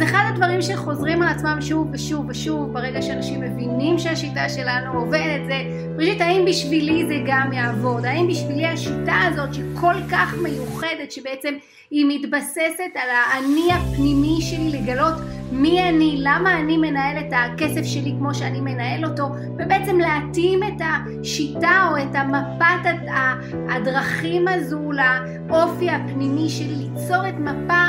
אז אחד הדברים שחוזרים על עצמם שוב ושוב ושוב, ברגע שאנשים מבינים שהשיטה שלנו עובדת, זה, בראשית, האם בשבילי זה גם יעבוד? האם בשבילי השיטה הזאת שכל כך מיוחדת, שבעצם היא מתבססת על האני הפנימי שלי לגלות מי אני, למה אני מנהל את הכסף שלי כמו שאני מנהל אותו, ובעצם להתאים את השיטה או את המפת הדרכים הזו לאופי הפנימי שלי, ליצור את מפה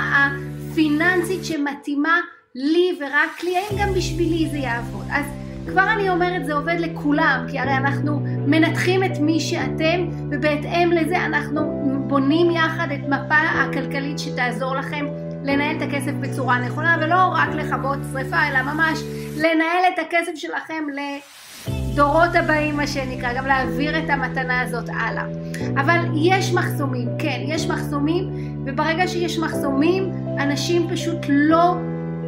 הפיננסית שמתאימה לי ורק לי, האם גם בשבילי זה יעבוד. אז כבר אני אומרת זה עובד לכולם, כי הרי אנחנו מנתחים את מי שאתם, ובהתאם לזה אנחנו בונים יחד את מפה הכלכלית שתעזור לכם לנהל את הכסף בצורה נכונה, ולא רק לכבות שריפה, אלא ממש לנהל את הכסף שלכם לדורות הבאים, מה שנקרא, גם להעביר את המתנה הזאת הלאה. אבל יש מחסומים, כן, יש מחסומים, וברגע שיש מחסומים, אנשים פשוט לא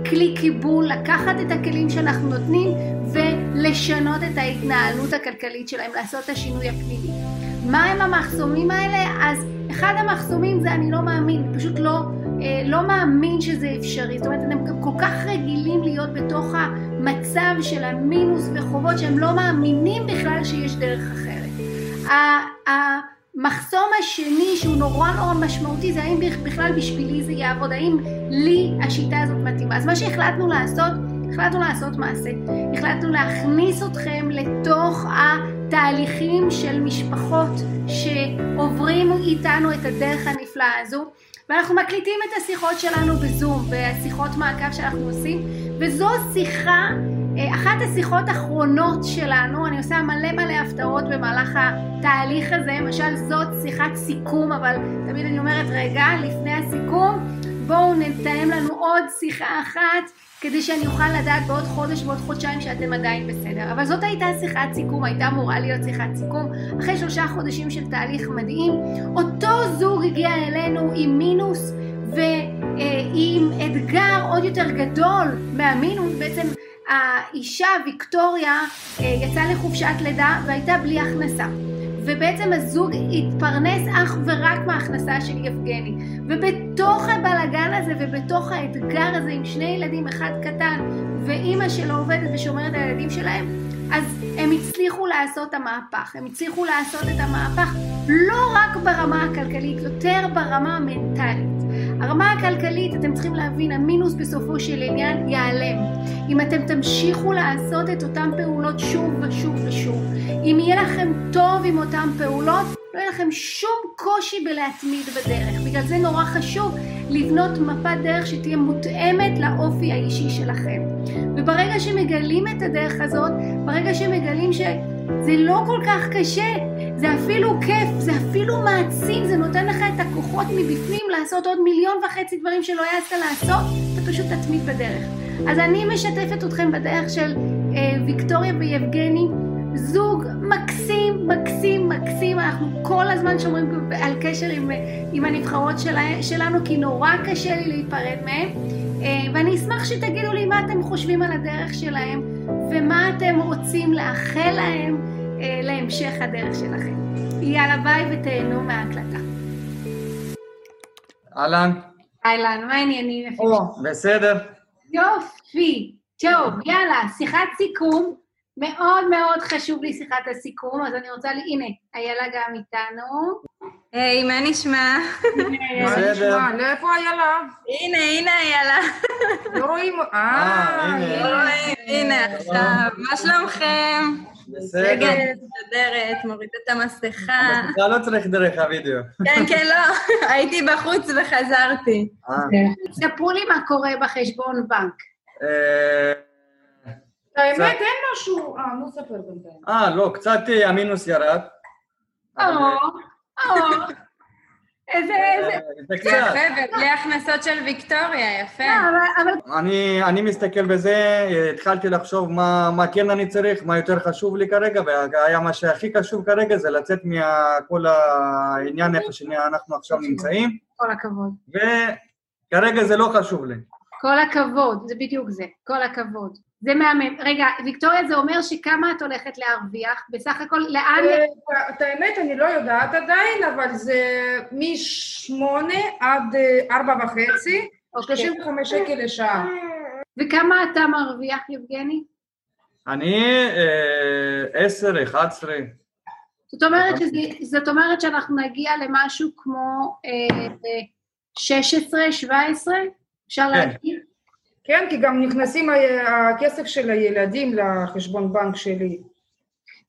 כלי קיבול, לקחת את הכלים שאנחנו נותנים ולשנות את ההתנהלות הכלכלית שלהם, לעשות את השינוי הפנימי. מה הם המחסומים האלה? אז אחד המחסומים זה אני לא מאמין, פשוט לא, אה, לא מאמין שזה אפשרי. זאת אומרת, אתם כל כך רגילים להיות בתוך המצב של המינוס וחובות שהם לא מאמינים בכלל שיש דרך אחרת. המחסום השני שהוא נורא נורא משמעותי זה האם בכלל בשבילי זה יעבוד, האם לי השיטה הזאת מתאימה. אז מה שהחלטנו לעשות, החלטנו לעשות מעשה. החלטנו להכניס אתכם לתוך התהליכים של משפחות שעוברים איתנו את הדרך הנפלאה הזו. ואנחנו מקליטים את השיחות שלנו בזום, בשיחות מעקב שאנחנו עושים, וזו שיחה, אחת השיחות האחרונות שלנו, אני עושה מלא מלא הפתעות במהלך התהליך הזה, למשל זאת שיחת סיכום, אבל תמיד אני אומרת, רגע, לפני הסיכום, בואו נתאם לנו עוד שיחה אחת כדי שאני אוכל לדעת בעוד חודש ועוד חודשיים שאתם עדיין בסדר. אבל זאת הייתה שיחת סיכום, הייתה אמורה להיות שיחת סיכום. אחרי שלושה חודשים של תהליך מדהים, אותו זוג הגיע אלינו עם מינוס ועם אתגר עוד יותר גדול מהמינוס, בעצם האישה ויקטוריה יצאה לחופשת לידה והייתה בלי הכנסה. ובעצם הזוג התפרנס אך ורק מההכנסה של יבגני. ובתוך הבלגן הזה ובתוך האתגר הזה עם שני ילדים, אחד קטן ואימא שלו עובדת ושומרת על הילדים שלהם, אז הם הצליחו לעשות את המהפך. הם הצליחו לעשות את המהפך לא רק ברמה הכלכלית, יותר ברמה המנטלית. הרמה הכלכלית, אתם צריכים להבין, המינוס בסופו של עניין ייעלם. אם אתם תמשיכו לעשות את אותן פעולות שוב ושוב ושוב, אם יהיה לכם טוב עם אותן פעולות, לא יהיה לכם שום קושי בלהתמיד בדרך. בגלל זה נורא חשוב לבנות מפת דרך שתהיה מותאמת לאופי האישי שלכם. וברגע שמגלים את הדרך הזאת, ברגע שמגלים שזה לא כל כך קשה, זה אפילו כיף, זה אפילו מעצים, זה נותן לך את הכוחות מבפנים לעשות עוד מיליון וחצי דברים שלא העזת לעשות, אתה פשוט תתמיד בדרך. אז אני משתפת אתכם בדרך של אה, ויקטוריה ויבגני, זוג מקסים, מקסים, מקסים, אנחנו כל הזמן שומרים על קשר עם, עם הנבחרות שלה, שלנו, כי נורא קשה לי להיפרד מהם, אה, ואני אשמח שתגידו לי מה אתם חושבים על הדרך שלהם, ומה אתם רוצים לאחל להם להמשך הדרך שלכם. יאללה ביי ותהנו מההקלטה. אהלן. אהלן, מה העניינים? או, בסדר. יופי. טוב, יאללה, שיחת סיכום. מאוד מאוד חשוב לי שיחת הסיכום, אז אני רוצה, הנה, איילה גם איתנו. היי, מה נשמע? בסדר. לאיפה איילה? הנה, הנה איילה. לא רואים... אה, הנה. לא רואים, הנה עכשיו. מה שלומכם? בסדר. מסתדרת, מורידה את המסכה. אתה לא צריך דרך הוידאו. כן, כן, לא. הייתי בחוץ וחזרתי. אה, ספרו לי מה קורה בחשבון בנק. אה, האמת, אין משהו... אה, נו ספר בינתיים. אה, לא, קצת אה, המינוס ירד. או, או, איזה, איזה... אה, זה קצת. יפה, ובלי הכנסות של ויקטוריה, יפה. לא, אני, אני מסתכל בזה, התחלתי לחשוב מה, מה כן אני צריך, מה יותר חשוב לי כרגע, והיה מה שהכי חשוב כרגע זה לצאת מכל העניין איפה שאנחנו עכשיו נמצאים, כל הכבוד. וכרגע זה לא חשוב לי. כל הכבוד, זה בדיוק זה, כל הכבוד. זה מהמם. רגע, ויקטוריה, זה אומר שכמה את הולכת להרוויח? בסך הכל, לאן... אה, את האמת, אני לא יודעת עדיין, אבל זה משמונה עד אה, ארבע וחצי, אוקיי. 35 שקל לשעה. וכמה אתה מרוויח, יבגני? אני אה, עשר, אחד עשרה. זאת אומרת, שזה, זאת אומרת שאנחנו נגיע למשהו כמו אה, 16, 17, אפשר כן. להגיד? כן, כי גם נכנסים הכסף של הילדים לחשבון בנק שלי.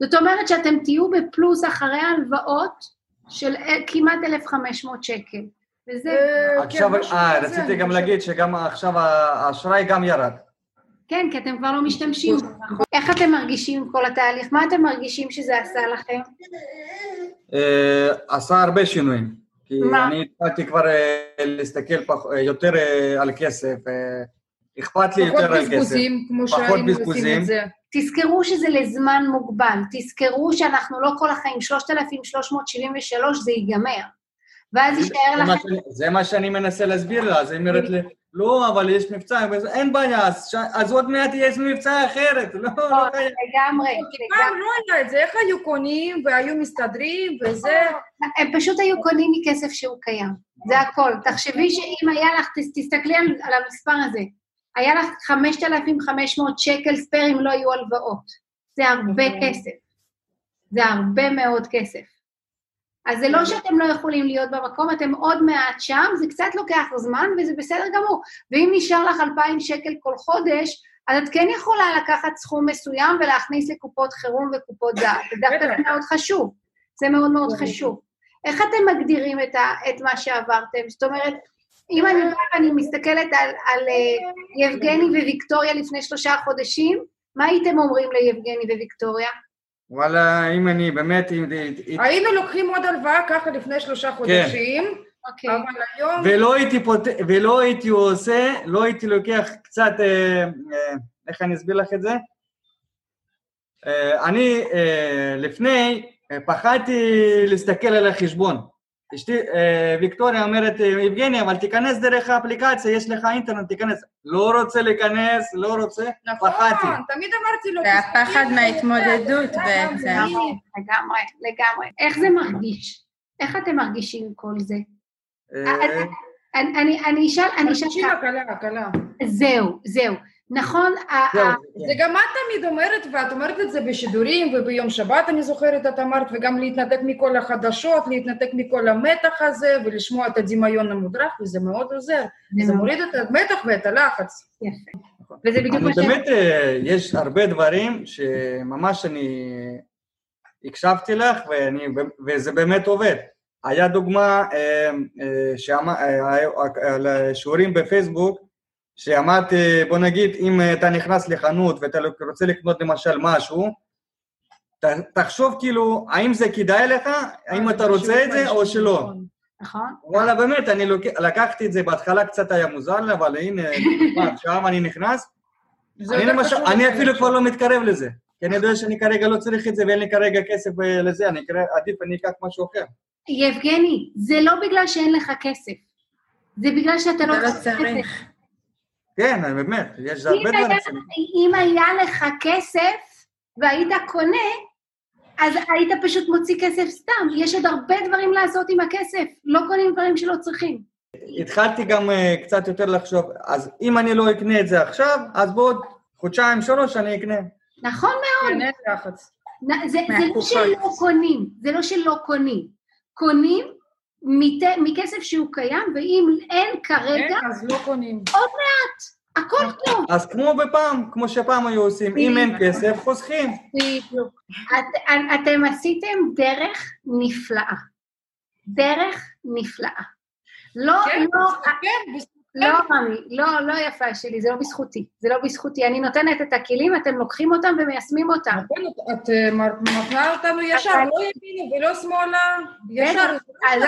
זאת אומרת שאתם תהיו בפלוס אחרי ההלוואות של כמעט 1,500 שקל. וזה, אה, עכשיו, כן, משהו אה, רציתי גם. להגיד שגם עכשיו האשראי גם ירד. כן, כי אתם כבר לא משתמשים נכון? איך אתם מרגישים עם כל התהליך? מה אתם מרגישים שזה עשה לכם? אה, עשה הרבה שינויים. כי? אני התחלתי כבר אה, להסתכל יותר על כסף, אכפת לי פחות יותר על כסף. בזבוזים, כמו פחות שהיינו עושים בזבוזים. את זה. תזכרו שזה לזמן מוגבל, תזכרו שאנחנו לא כל החיים, 3,373 זה ייגמר. ואז יישאר לכם... זה מה שאני מנסה להסביר לה, אז היא אומרת לי, לא, אבל יש מבצע, אין בעיה, אז ש- אז עוד מעט יש מבצע אחרת, לא, לא חייב. לגמרי, פעם לגמרי. לא היה את זה, איך היו קונים והיו מסתדרים וזה... הם פשוט היו קונים מכסף שהוא קיים, זה הכל. תחשבי שאם היה לך, תס- תסתכלי על המספר הזה, היה לך 5,500 שקל ספייר אם לא היו הלוואות. זה הרבה נכון. כסף. זה הרבה מאוד כסף. אז זה לא שאתם לא יכולים להיות במקום, אתם עוד מעט שם, זה קצת לוקח זמן וזה בסדר גמור. ואם נשאר לך 2,000 שקל כל חודש, אז את כן יכולה לקחת סכום מסוים ולהכניס לקופות חירום וקופות דעת. זה דווקא. מאוד חשוב. זה מאוד מאוד. חשוב. איך אתם מגדירים את, ה, את מה שעברתם? זאת אומרת, אם אני באה ואני מסתכלת על, על uh, יבגני וויקטוריה לפני שלושה חודשים, מה הייתם אומרים ליבגני וויקטוריה? וואלה, אם אני באמת, אם- היינו לוקחים עוד הלוואה ככה לפני שלושה כן. חודשים, אוקיי. אבל היום... ולא הייתי פות... ולא הייתי עושה, לא הייתי לוקח קצת, אה, אה, איך אני אסביר לך את זה? אה, אני אה, לפני אה, פחדתי להסתכל על החשבון. אשתי, אה, ויקטוריה אומרת, אה, יבגני, אבל תיכנס דרך האפליקציה, יש לך אינטרנט, תיכנס. לא רוצה להיכנס, לא רוצה, נכון, פחדתי. תמיד אמרתי לו... זה הפחד מההתמודדות בעצם. זה. לגמרי, לגמרי. איך זה מרגיש? איך אתם מרגישים כל זה? אה, אני, אני, אני אשאל, אני אשאל ככה, הקלה, הקלה. זהו, זהו. נכון, זה גם את תמיד אומרת, ואת אומרת את זה בשידורים, וביום שבת אני זוכרת, את אמרת, וגם להתנתק מכל החדשות, להתנתק מכל המתח הזה, ולשמוע את הדמיון המודרך, וזה מאוד עוזר. זה מוריד את המתח ואת הלחץ. יפה. וזה בדיוק מה ש... באמת, אה, יש הרבה דברים שממש אני הקשבתי לך, ואני, וזה באמת עובד. היה דוגמה אה, אה, אה, על שיעורים בפייסבוק, שאמרתי, בוא נגיד, אם אתה נכנס לחנות ואתה רוצה לקנות למשל משהו, ת- תחשוב כאילו, האם זה כדאי לך, האם אתה רוצה את זה או שלא. נכון? וואלה, באמת, אני לוק... לקחתי את זה, בהתחלה קצת היה מוזר לי, אבל הנה, עכשיו אני נכנס, אני למשל, אני אפילו כבר שלו. לא מתקרב לזה. כי אני יודע שאני כרגע לא צריך את זה ואין לי כרגע כסף אה, לזה, אני כרגע, עדיף אני אקח משהו אחר. יבגני, זה לא בגלל שאין לך כסף. זה בגלל שאתה לא לא. צריך. כן, אני באמת, יש הרבה אם דברים. אם היה לך כסף והיית קונה, אז היית פשוט מוציא כסף סתם. יש עוד הרבה דברים לעשות עם הכסף. לא קונים דברים שלא צריכים. התחלתי גם אה, קצת יותר לחשוב, אז אם אני לא אקנה את זה עכשיו, אז בעוד חודשיים, שלוש אני אקנה. נכון מאוד. כן, זה, זה לא. שלא קונים, זה לא שלא קונים. קונים מכסף שהוא קיים, ואם אין כרגע, אין, אז לא קונים. הכל טוב. אז כמו בפעם, כמו שפעם היו עושים, אם אין כסף, חוסכים. בדיוק. את, אתם עשיתם דרך נפלאה. דרך נפלאה. לא, כן, לא, כן, לא, רמי, לא, לא יפה שלי, זה לא בזכותי. זה לא בזכותי. אני נותנת את הכלים, אתם לוקחים אותם ומיישמים אותם. נכון, את- אה, מפנה אותנו ישר, לא ימינה ולא שמאלה, ישר. אז,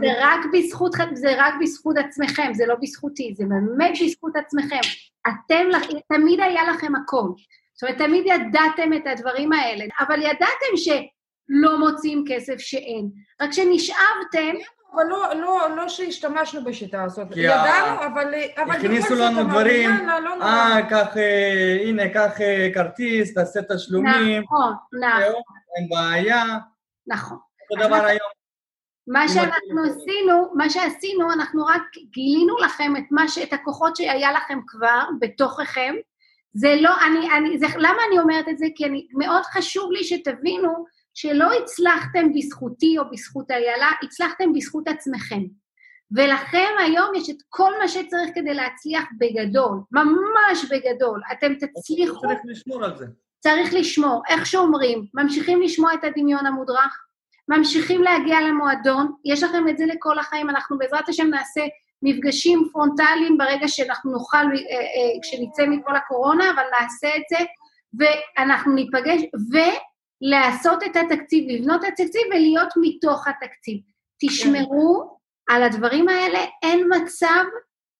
זה רק בזכות, זה רק בזכות עצמכם, זה לא בזכותי, זה באמת בזכות עצמכם. אתם, תמיד היה לכם הכל. זאת אומרת, תמיד ידעתם את הדברים האלה, אבל ידעתם שלא מוצאים כסף שאין. רק שנשאבתם, אבל לא, לא, לא שהשתמשנו בשיטה הזאת. כי ידענו, אבל... אבל הכניסו לנו דברים, לא. אה, קח, אה, הנה, קח אה, כרטיס, תעשה תשלומים, נכון, נכון, אין בעיה. נכון. אותו דבר היום. מה שאנחנו עשינו, מה שעשינו, אנחנו רק גילינו לכם את מה ש... את הכוחות שהיה לכם כבר בתוככם. זה לא, אני, אני, זה, למה אני אומרת את זה? כי אני, מאוד חשוב לי שתבינו שלא הצלחתם בזכותי או בזכות איילה, הצלחתם בזכות עצמכם. ולכם היום יש את כל מה שצריך כדי להצליח בגדול, ממש בגדול. אתם תצליחו, צריך לשמור על זה. צריך לשמור. איך שאומרים, ממשיכים לשמוע את הדמיון המודרך, ממשיכים להגיע למועדון, יש לכם את זה לכל החיים, אנחנו בעזרת השם נעשה מפגשים פרונטליים ברגע שאנחנו נוכל, אה, אה, כשנצא מכל הקורונה, אבל נעשה את זה, ואנחנו ניפגש, ולעשות את התקציב, לבנות את התקציב ולהיות מתוך התקציב. תשמרו על הדברים האלה, אין מצב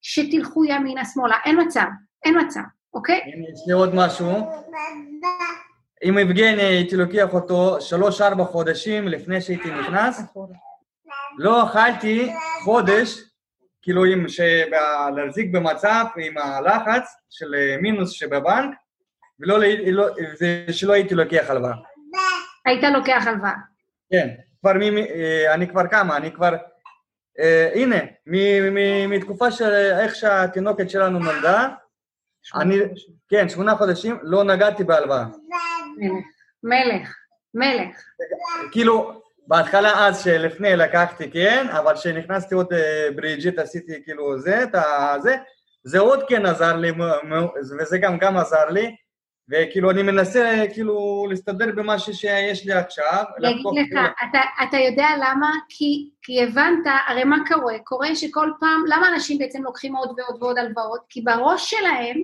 שתלכו ימינה-שמאלה, אין מצב, אין מצב, אוקיי? יש לי עוד משהו. עם יבגני הייתי לוקח אותו שלוש-ארבע חודשים לפני שהייתי נכנס, לא אכלתי חודש, כאילו עם להחזיק במצב עם הלחץ של אה, מינוס שבבנק, ולא, לא, ושלא הייתי לוקח הלוואה. היית לוקח הלוואה. כן, כבר מ... מ- אה, אני כבר כמה, אני כבר... אה, הנה, מ- מ- מתקופה של איך שהתינוקת שלנו נולדה, אני, כן, שמונה חודשים, לא נגעתי בהלוואה. מלך, מלך. כאילו, בהתחלה אז שלפני לקחתי, כן, אבל כשנכנסתי עוד אה, ברידג'ט עשיתי כאילו זה, את ה... זה, זה עוד כן עזר לי, וזה גם גם עזר לי, וכאילו אני מנסה כאילו להסתדר במה ש- שיש לי עכשיו. להגיד לך, כאילו- אתה, אתה יודע למה? כי, כי הבנת, הרי מה קורה? קורה שכל פעם, למה אנשים בעצם לוקחים עוד ועוד ועוד הלוואות? כי בראש שלהם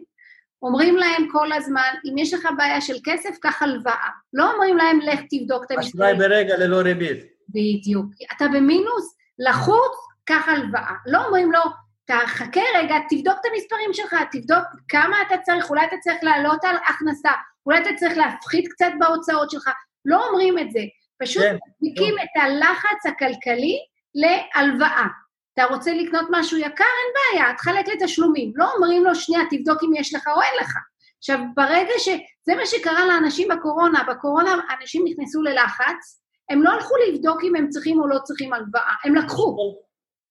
אומרים להם כל הזמן, אם יש לך בעיה של כסף, קח הלוואה. לא אומרים להם, לך תבדוק את אשראי המספרים. ברגע ללא ריבית. בדיוק. אתה במינוס, לחוץ, קח הלוואה. לא אומרים לו, תחכה רגע, תבדוק את המספרים שלך, תבדוק כמה אתה צריך, אולי אתה צריך להעלות על הכנסה, אולי אתה צריך להפחית קצת בהוצאות שלך. לא אומרים את זה. פשוט כן, מדביקים את הלחץ הכלכלי להלוואה. אתה רוצה לקנות משהו יקר? אין בעיה, תחלק לתשלומים. לא אומרים לו, שנייה, תבדוק אם יש לך או אין לך. עכשיו, ברגע ש... זה מה שקרה לאנשים בקורונה. בקורונה אנשים נכנסו ללחץ, הם לא הלכו לבדוק אם הם צריכים או לא צריכים הלוואה, הם לקחו,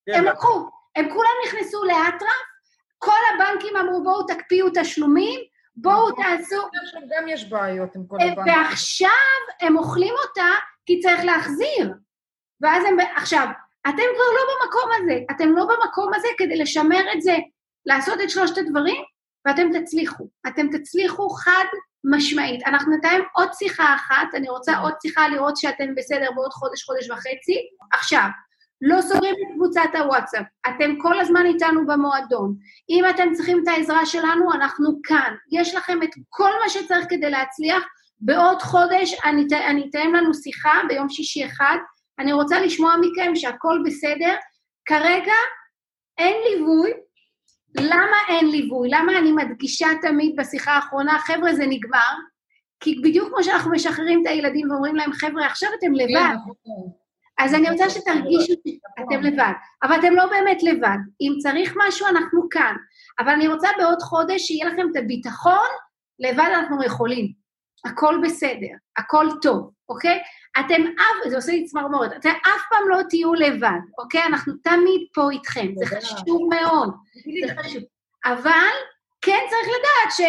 כן, הם לקחו. הם כולם נכנסו לאטרף, כל הבנקים אמרו, בואו תקפיאו תשלומים, בואו נכון. תעשו... גם יש בעיות עם כל הבנקים. ועכשיו הם אוכלים אותה כי צריך להחזיר. ואז הם... עכשיו, אתם כבר לא במקום הזה, אתם לא במקום הזה כדי לשמר את זה, לעשות את שלושת הדברים, ואתם תצליחו. אתם תצליחו חד משמעית. אנחנו נתאם עוד שיחה אחת, אני רוצה עוד שיחה לראות שאתם בסדר בעוד חודש, חודש וחצי. עכשיו, לא סוגרים את קבוצת הוואטסאפ, אתם כל הזמן איתנו במועדון. אם אתם צריכים את העזרה שלנו, אנחנו כאן. יש לכם את כל מה שצריך כדי להצליח. בעוד חודש אני, אני אתאם לנו שיחה ביום שישי אחד. אני רוצה לשמוע מכם שהכל בסדר. כרגע אין ליווי. למה אין ליווי? למה אני מדגישה תמיד בשיחה האחרונה, חבר'ה, זה נגמר? כי בדיוק כמו שאנחנו משחררים את הילדים ואומרים להם, חבר'ה, עכשיו אתם לבד. נכון. אז אני רוצה שתרגישו שאתם לבד, אבל אתם לא באמת לבד. אם צריך משהו, אנחנו כאן. אבל אני רוצה בעוד חודש שיהיה לכם את הביטחון, לבד אנחנו יכולים. הכל בסדר, הכל טוב, אוקיי? אתם אף, זה עושה לי צמרמורת, אתם אף פעם לא תהיו לבד, אוקיי? אנחנו תמיד פה איתכם, זה. חשוב מאוד, זה חשוב. אבל כן צריך לדעת ש...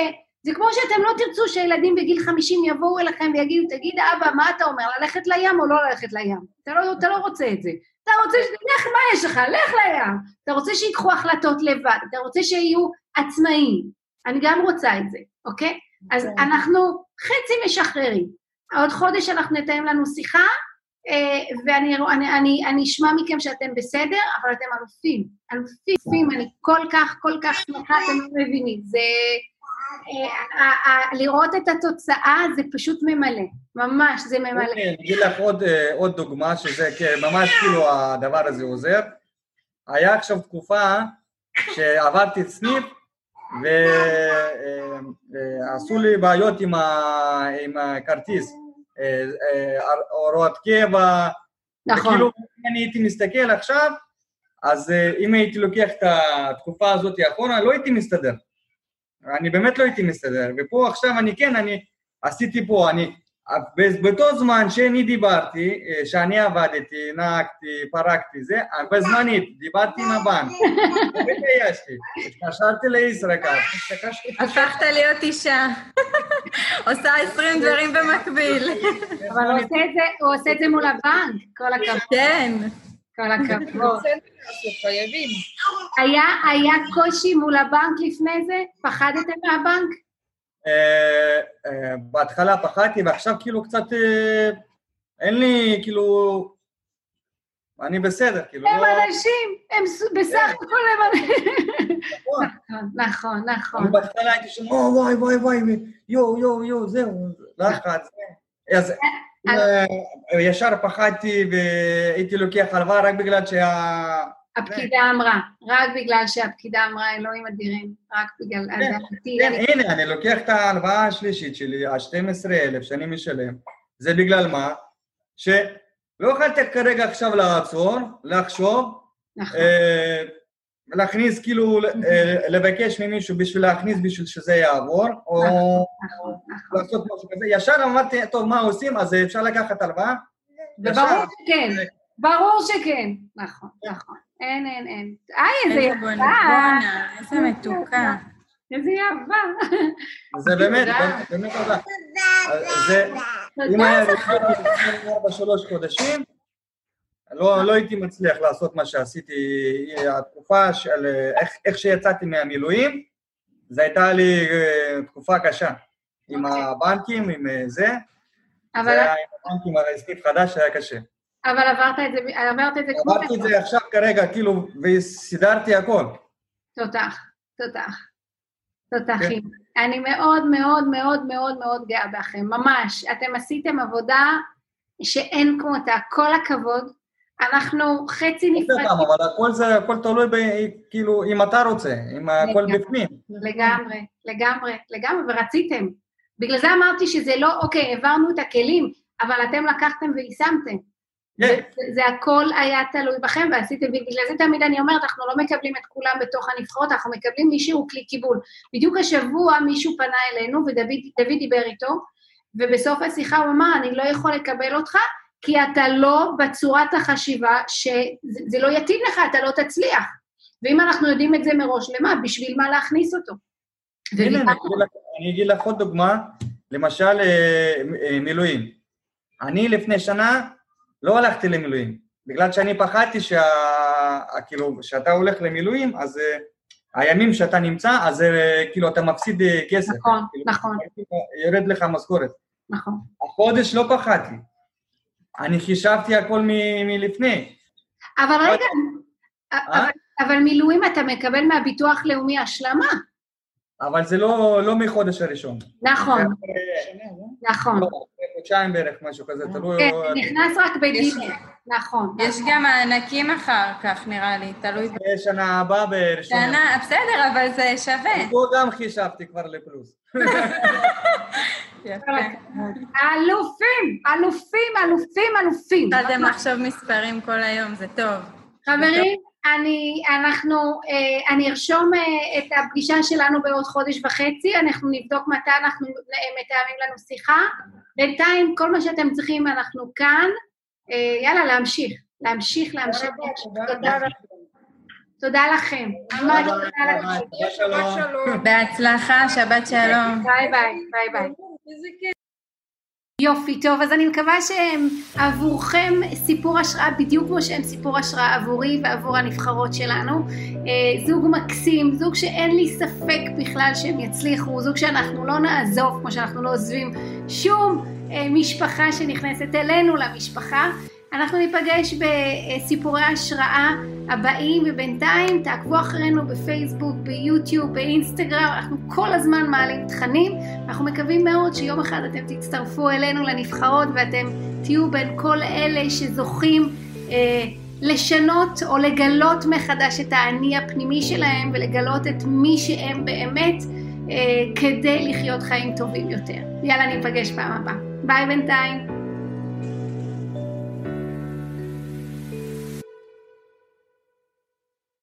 זה כמו שאתם לא תרצו שילדים בגיל 50 יבואו אליכם ויגידו, תגיד, אבא, מה אתה אומר, ללכת לים או לא ללכת לים? אתה לא, אתה לא רוצה את זה. אתה רוצה, ש... לך, מה יש לך? לך לים. אתה רוצה שיקחו החלטות לבד, אתה רוצה שיהיו עצמאיים. אני גם רוצה את זה, אוקיי? אז כן. אנחנו חצי משחררים. עוד חודש אנחנו נתאם לנו שיחה, אה, ואני אני, אני, אני אשמע מכם שאתם בסדר, אבל אתם אלופים. אלופים, אני כל כך, כל כך שמחה, אתם לא מבינים. זה... אה, לראות את התוצאה זה פשוט ממלא, ממש, זה ממלא. אוקיי, אני אגיד לך עוד, אה, דוגמה, שזה כ- ממש כאילו הדבר הזה עוזר. היה עכשיו תקופה שעברתי סניף ועשו לי בעיות עם, הכרטיס, אה, אה, הוראות קבע, נכון. וכאילו אם אני הייתי מסתכל עכשיו, אז אה, אם הייתי לוקח את התקופה הזאת אחורה, לא הייתי מסתדר. אני באמת לא הייתי מסתדר. ופה עכשיו אני כן, אני עשיתי פה, אני באותו זמן שאני דיברתי, אה, שאני עבדתי, נהגתי, פרקתי זה, בזמנית, דיברתי עם הבנק, והתביישתי, התקשרתי לישראכרט, הפכת להיות אישה. עושה עשרים דברים במקביל. אבל הוא עושה את זה- הוא עושה את זה מול הבנק, כל הכבוד. כן. כל הכבוד. חייבים. היה, היה קושי מול הבנק לפני זה? פחדתם מהבנק? אה, אה, בהתחלה פחדתי, ועכשיו כאילו קצת, אה, אין לי, כאילו, אני בסדר, כאילו, הם לא... אנשים, הם בסך הכל הם אנשים. נכון. נכון, נכון, אני נכון. בהתחלה הייתי שם, "או, וואי, וואי, וואי, יואו, יואו, יואו, זהו, לחץ. זה." אז אה, ישר פחדתי והייתי לוקח הלוואה רק בגלל שה... הפקידה אמרה, רק בגלל שהפקידה אמרה אלוהים אדירים, רק בגלל... כן, אני- הנה, אני לוקח את ההלוואה השלישית שלי, ה-12,000 שאני משלם. זה בגלל מה? שלא יכולתי כרגע עכשיו לעצור, לחשוב, נכון, אה, להכניס כאילו, לבקש ממישהו בשביל להכניס בשביל שזה יעבור, או נכון, נכון. לעשות משהו כזה. ישר אמרתי, טוב, מה עושים? אז אפשר לקחת הלוואה? וברור ישר. שכן, ברור שכן. נכון, נכון. אין, אין, אין. איי, איזה יפה, איזה מתוקה. איזה יפה. זה באמת, תודה. באמת, באמת תודה. זה, אם היה לפני ארבע, שלוש חודשים, לא, לא הייתי מצליח לעשות מה שעשיתי. התקופה של איך, איך שיצאתי מהמילואים, זו הייתה לי אה, תקופה קשה. עם אוקיי. הבנקים, עם אה, זה. אבל, זה היה עם הבנקים, הרי סניף חדש היה קשה. אבל עברת את זה, עברת את זה כמו... עברתי את זה עכשיו כרגע, כאילו, וסידרתי הכל. תותח, תותח. תותחים. אני מאוד מאוד מאוד מאוד מאוד גאה בכם, ממש. אתם עשיתם עבודה שאין כמותה, כל הכבוד. אנחנו חצי נפרדים אבל הכל זה, הכל תלוי ב... כאילו, אם אתה רוצה, אם הכל. בפנים. לגמרי, לגמרי, לגמרי, ורציתם. בגלל זה אמרתי שזה לא, אוקיי, העברנו את הכלים, אבל אתם לקחתם ויישמתם. כן. זה, זה הכל היה תלוי בכם ועשיתם, ובגלל זה תמיד אני אומרת, אנחנו לא מקבלים את כולם בתוך הנבחרות, אנחנו מקבלים מישהו כלי קיבול. בדיוק השבוע מישהו פנה אלינו, ודוד דיבר איתו, ובסוף השיחה הוא אמר, אני לא יכול לקבל אותך, כי אתה לא בצורת החשיבה שזה זה לא יתאים לך, אתה לא תצליח. ואם אנחנו יודעים את זה מראש, למה? בשביל מה להכניס אותו? הנה, אני. אגיד לך- עוד דוגמה, למשל אה, אה, מילואים. אני לפני שנה לא הלכתי למילואים, בגלל שאני פחדתי שה... כאילו, כשאתה הולך למילואים, אז אה, הימים שאתה נמצא, אז כאילו אתה מפסיד כסף. נכון, כאילו, נכון, יורד לך משכורת. נכון. החודש לא פחדתי. אני חישבתי הכל מ- מלפני. אבל רגע, אה? אבל, אבל מילואים אתה מקבל מהביטוח לאומי השלמה. אבל זה לא, לא מחודש הראשון. נכון, אה, נכון. לא, חודשיים בערך, משהו כזה, תלוי... כן, זה נכנס רק בדיוק. יש- נכון. יש גם מענקים אחר כך, נראה לי, תלוי. שנה הבאה בראשון. שנה, בסדר, אבל זה שווה. פה גם חישבתי כבר לפלוס. יפה. אלופים, אלופים, אלופים, אלופים. התחלתם לחשוב מספרים כל היום, זה טוב. חברים, אני, אנחנו, אה, אני ארשום אה, את הפגישה שלנו בעוד חודש וחצי, אנחנו נבדוק מתי אנחנו אה, מתאמים לנו שיחה. בינתיים, כל מה שאתם צריכים, אנחנו כאן. יאללה, להמשיך, להמשיך, להמשיך. תודה. תודה לכם. ממש תודה לכם. בהצלחה, שבת שלום. bye bye, bye bye. יופי, טוב, אז אני מקווה שהם עבורכם סיפור השראה בדיוק כמו שהם סיפור השראה עבורי ועבור הנבחרות שלנו. אה, זוג מקסים, זוג שאין לי ספק בכלל שהם יצליחו, זוג שאנחנו לא נעזוב כמו שאנחנו לא עוזבים שום אה, משפחה שנכנסת אלינו למשפחה. אנחנו ניפגש בסיפורי השראה הבאים, ובינתיים תעקבו אחרינו בפייסבוק, ביוטיוב, באינסטגרם, אנחנו כל הזמן מעלים תכנים. אנחנו מקווים מאוד שיום אחד אתם תצטרפו אלינו לנבחרות ואתם תהיו בין כל אלה שזוכים אה, לשנות או לגלות מחדש את האני הפנימי שלהם ולגלות את מי שהם באמת אה, כדי לחיות חיים טובים יותר. יאללה, ניפגש פעם הבאה. ביי בינתיים.